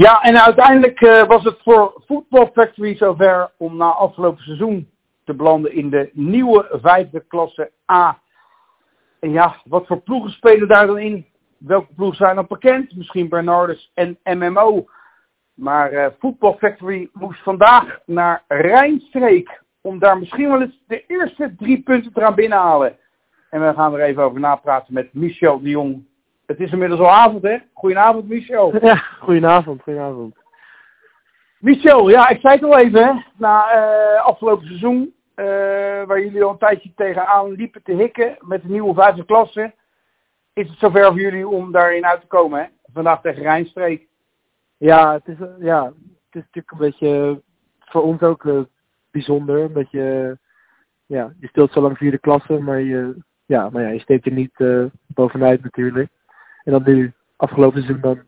Ja, en uiteindelijk uh, was het voor Football Factory zover om na afgelopen seizoen te belanden in de nieuwe vijfde klasse A. En ja, wat voor ploegen spelen daar dan in? Welke ploegen zijn dan bekend? Misschien Bernardus en MMO. Maar uh, Football Factory moest vandaag naar Rijnstreek om daar misschien wel eens de eerste drie punten te gaan binnenhalen. En we gaan er even over napraten met Michel de Jong. Het is inmiddels al avond, hè? Goedenavond, Michel. Ja, goedenavond, goedenavond. Michel, ja, ik zei het al even, hè? Na uh, afgelopen seizoen, uh, waar jullie al een tijdje tegenaan liepen te hikken met de nieuwe vijfde klasse, is het zover voor jullie om daarin uit te komen, hè? Vandaag tegen Rijnstreek. Ja, het is, ja, het is natuurlijk een beetje voor ons ook uh, bijzonder. Een beetje, ja, je speelt zo lang vierde klasse, maar je, ja, maar ja, je steekt er niet uh, bovenuit natuurlijk. En dan nu, afgelopen seizoen, dan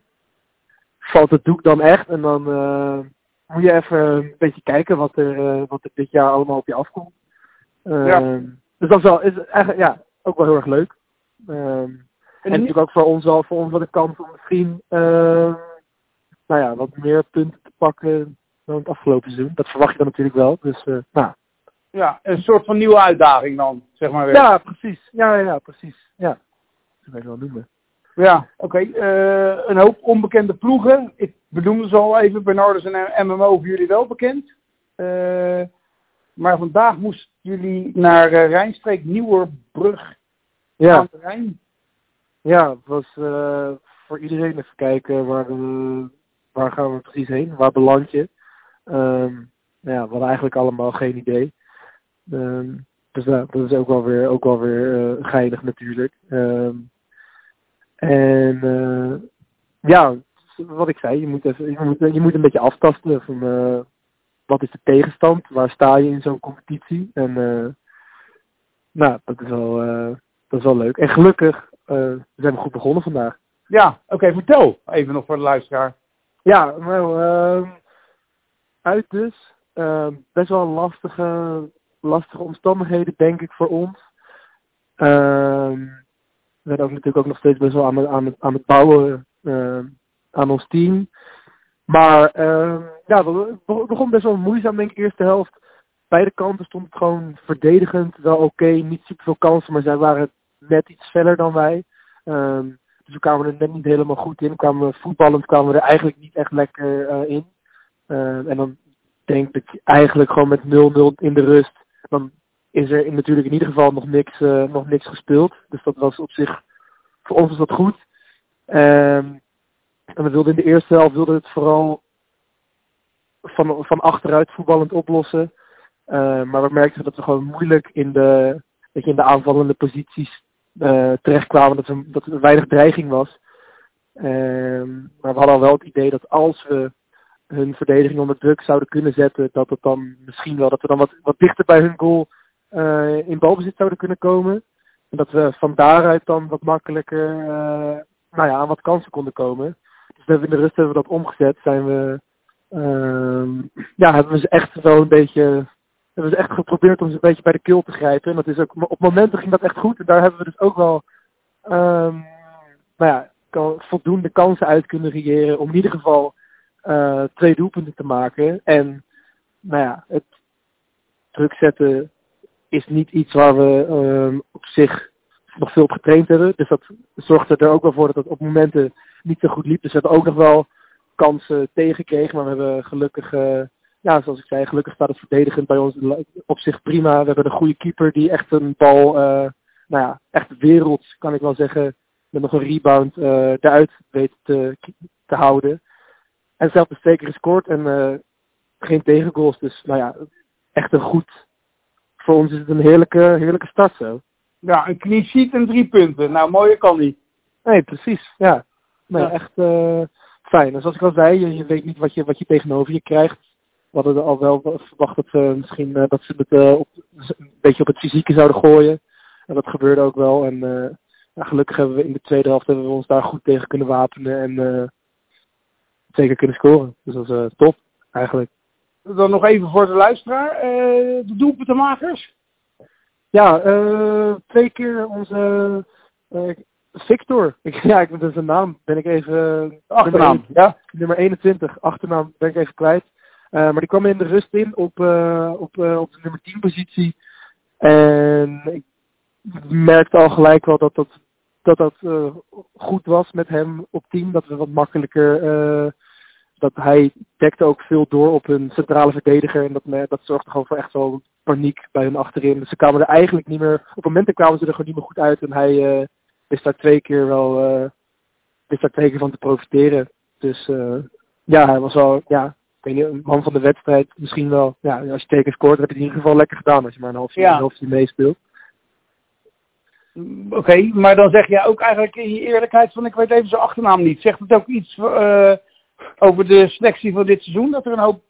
valt het doek dan echt. En dan uh, moet je even een beetje kijken wat er, uh, wat er dit jaar allemaal op je afkomt. Ja. Dus dat is, wel, is eigenlijk ja, ook wel heel erg leuk. en, en natuurlijk ook voor ons wel voor ons wat de kans om misschien nou ja, wat meer punten te pakken dan het afgelopen seizoen. Dat verwacht je dan natuurlijk wel. Dus, uh, nou. Ja, een soort van nieuwe uitdaging dan, zeg maar weer. Ja, precies. Ja, ja, precies. Ja, dat wil ik wel noemen. Ja, oké. Okay. Uh, een hoop onbekende ploegen. Ik benoemde ze al even. Bernardus en MMO voor jullie wel bekend. Uh, maar vandaag moesten jullie naar uh, Rijnstreek Nieuwerbrug ja. aan de Rijn. Ja, het was voor iedereen even kijken waar, waar gaan we precies heen. Waar beland je? Um, ja, we hadden eigenlijk allemaal geen idee. Um, dus dat is ook wel weer, ook wel weer uh, geinig natuurlijk. Um, en uh, ja, wat ik zei, je moet, even, je moet, je moet een beetje aftasten van uh, wat is de tegenstand, waar sta je in zo'n competitie. En nou, dat is, wel, dat is wel leuk. En gelukkig zijn we goed begonnen vandaag. Ja, oké, okay, vertel even nog voor de luisteraar. Ja, nou, uh, uit dus. Uh, best wel lastige, lastige omstandigheden, denk ik, voor ons. Uh, we zijn ook natuurlijk ook nog steeds best wel aan het, aan het, aan het bouwen aan ons team. Maar ehm, ja, het begon best wel moeizaam, denk ik, eerste helft. Beide kanten stond het gewoon verdedigend. Wel oké, niet super veel kansen, maar zij waren net iets feller dan wij. Um, dus we kwamen er net niet helemaal goed in. Kwamen voetballend kwamen we er eigenlijk niet echt lekker uh, in. En dan denk ik eigenlijk gewoon met 0-0 in de rust. Is er natuurlijk in ieder geval nog niks, uh, nog niks gespeeld. Dus dat was op zich, voor ons was dat goed. Um, en we wilden in de eerste helft wilden het vooral van, van achteruit voetballend oplossen. Uh, maar we merkten dat we gewoon moeilijk in de, je, in de aanvallende posities uh, terechtkwamen. Dat, er, dat er weinig dreiging was. Uh, maar we hadden al wel het idee dat als we hun verdediging onder druk zouden kunnen zetten, dat het dan misschien wel dat we dan wat, wat dichter bij hun goal in balbezit zouden kunnen komen. En dat we van daaruit dan wat makkelijker uh, nou ja, aan wat kansen konden komen. Dus we in de rust hebben we dat omgezet. Zijn we, uh, ja, hebben we ze echt wel een beetje, hebben we echt geprobeerd om ze een beetje bij de keel te grijpen. En dat is ook, op momenten ging dat echt goed. En daar hebben we dus ook wel, um, nou ja, voldoende kansen uit kunnen creëren om in ieder geval uh, twee doelpunten te maken. En nou ja, het druk zetten is niet iets waar we um, op zich nog veel op getraind hebben. Dus dat zorgde er ook wel voor dat het op momenten niet zo goed liep. Dus we hebben ook nog wel kansen tegengekregen. Maar we hebben gelukkig, uh, ja, zoals ik zei, gelukkig staat het verdedigend bij ons op zich prima. We hebben een goede keeper die echt een bal, uh, nou ja, echt werelds kan ik wel zeggen, met nog een rebound uh, eruit weet te, te houden. En zelf de steker gescoord en uh, geen tegengoals. Dus nou ja, echt een goed. Voor ons is het een heerlijke, heerlijke start zo. Ja, een clean sheet en drie punten. Nou, mooier kan niet. Nee, precies. Ja. Nee, ja. echt uh, fijn. En zoals ik al zei, je, je, weet niet wat je, wat je tegenover je krijgt. We hadden er al wel verwacht dat, uh, misschien, uh, dat ze het op, een beetje op het fysieke zouden gooien. En dat gebeurde ook wel. En ja, gelukkig hebben we in de tweede helft hebben we ons daar goed tegen kunnen wapenen. En zeker kunnen scoren. Dus dat is top, eigenlijk. Dan nog even voor de luisteraar. de doelpuntenmakers? Ja, uh, twee keer onze uh, Victor. Ik, ja, ik, dus zijn naam ben ik even... Achternaam, nummer, ja? Nummer 21, achternaam ben ik even kwijt. Uh, maar die kwam in de rust in op, uh, op, uh, op de nummer 10 positie. En ik merkte al gelijk wel dat dat, dat, dat goed was met hem op team. Dat we wat makkelijker... dat hij dekte ook veel door op een centrale verdediger. En dat, dat zorgde gewoon voor echt wel paniek bij hun achterin. Dus ze kwamen er eigenlijk niet meer... Op momenten kwamen ze er gewoon niet meer goed uit. En hij wist daar twee keer wel... wist daar twee keer van te profiteren. Dus ja, hij was wel... Ja, ik weet niet, een man van de wedstrijd misschien wel. Ja, als je teken scoort, dan heb je het in ieder geval lekker gedaan als je maar een half uur, Ja. een half uur meespeelt. Oké, maar dan zeg je ook eigenlijk in je eerlijkheid van ik weet even zijn achternaam niet. Zegt het ook iets eh, over de selectie van dit seizoen? Dat er een hoop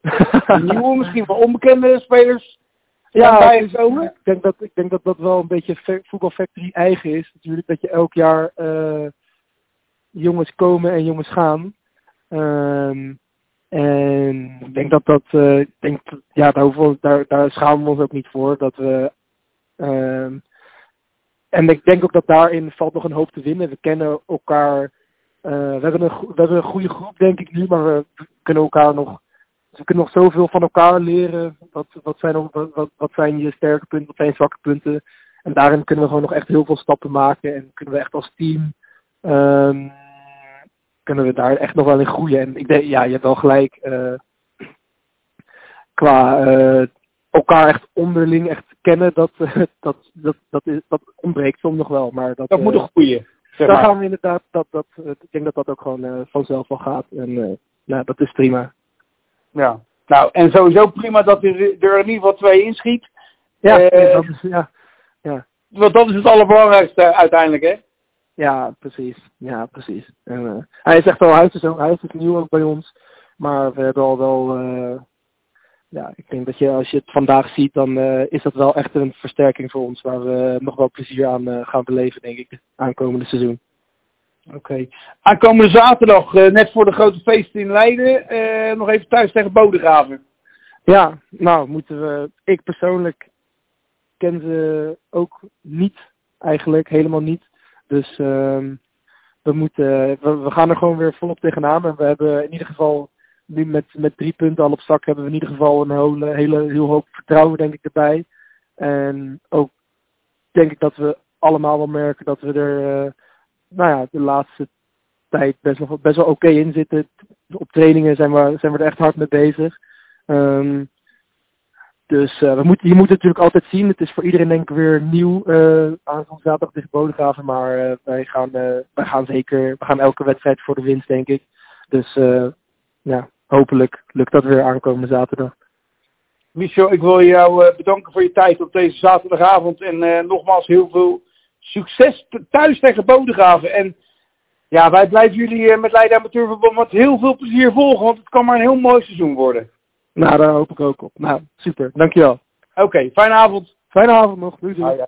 nieuwe, misschien wel onbekende spelers Ja, bij dus komen? ik denk dat ik denk dat dat wel een beetje Fa- Voetbal Factory eigen is. Natuurlijk dat je elk jaar eh, jongens komen en jongens gaan. Ehm, en ik denk dat dat, eh, ik denk, ja, daar, we- daar, daar schamen we ons ook niet voor. Dat we, ehm, en ik denk ook dat daarin valt nog een hoop te winnen. We kennen elkaar, we, hebben een, we hebben een goede groep denk ik nu, maar we kunnen elkaar nog, we kunnen nog zoveel van elkaar leren. Wat, wat, zijn, wat, wat, zijn je sterke punten, wat zijn je zwakke punten. En daarin kunnen we gewoon nog echt heel veel stappen maken en kunnen we echt als team ehm, kunnen we daar echt nog wel in groeien. En ik denk, ja, je hebt wel gelijk. eh, qua eh, elkaar echt onderling echt kennen, dat, eh, dat, dat, dat, is, dat ontbreekt soms nog wel. Maar dat, Dat moet eh, een goeie. Zeg daar maar. gaan we inderdaad, dat, dat, eh, ik denk dat dat ook gewoon eh, vanzelf wel gaat. En eh, nou, dat is prima. Ja. Nou, en sowieso prima dat er, er in ieder geval twee inschiet. Ja, dat is, ja, ja, Want dat is het allerbelangrijkste uiteindelijk, hè? ja, precies. Ja, precies. En, hij is echt wel, hij is, ook, hij is nieuw ook bij ons. Maar we hebben al wel, ja, ik denk dat je als je het vandaag ziet, dan eh, is dat wel echt een versterking voor ons. Waar we nog wel plezier aan eh, gaan beleven, denk ik, aankomende seizoen. Oké. Aankomende zaterdag, eh, net voor de grote feesten in Leiden, nog even thuis tegen Bodegraven. Ja, nou moeten we. Ik persoonlijk ken ze ook niet, eigenlijk helemaal niet. Dus ehm, we moeten, we, we gaan er gewoon weer volop tegenaan. En we hebben in ieder geval nu met, met drie punten al op zak hebben we in ieder geval een hele, hele heel hoop vertrouwen denk ik erbij. En ook denk ik dat we allemaal wel merken dat we er, eh, nou ja, de laatste tijd best, nog, best wel oké in zitten. Op trainingen zijn we, zijn we er echt hard mee bezig. Ehm, dus eh, we moeten, je moet het natuurlijk altijd zien. Het is voor iedereen denk ik weer nieuw uh, aankomende zaterdag tegen Bodegraven. Maar wij, gaan, wij gaan zeker, we gaan elke wedstrijd voor de winst denk ik. Dus ja, hopelijk lukt dat weer aankomende zaterdag. Michel, ik wil jou uh, bedanken voor je tijd op deze zaterdagavond. En uh, nogmaals heel veel succes thuis tegen Bodegraven. En ja, wij blijven jullie uh, met Leiden Amateurverband met heel veel plezier volgen. Want het kan maar een heel mooi seizoen worden. Nou, daar hoop ik ook op. Nou, super. Dankjewel. Oké, okay, fijne avond. Fijne avond nog. Doei doei. Ah, ja.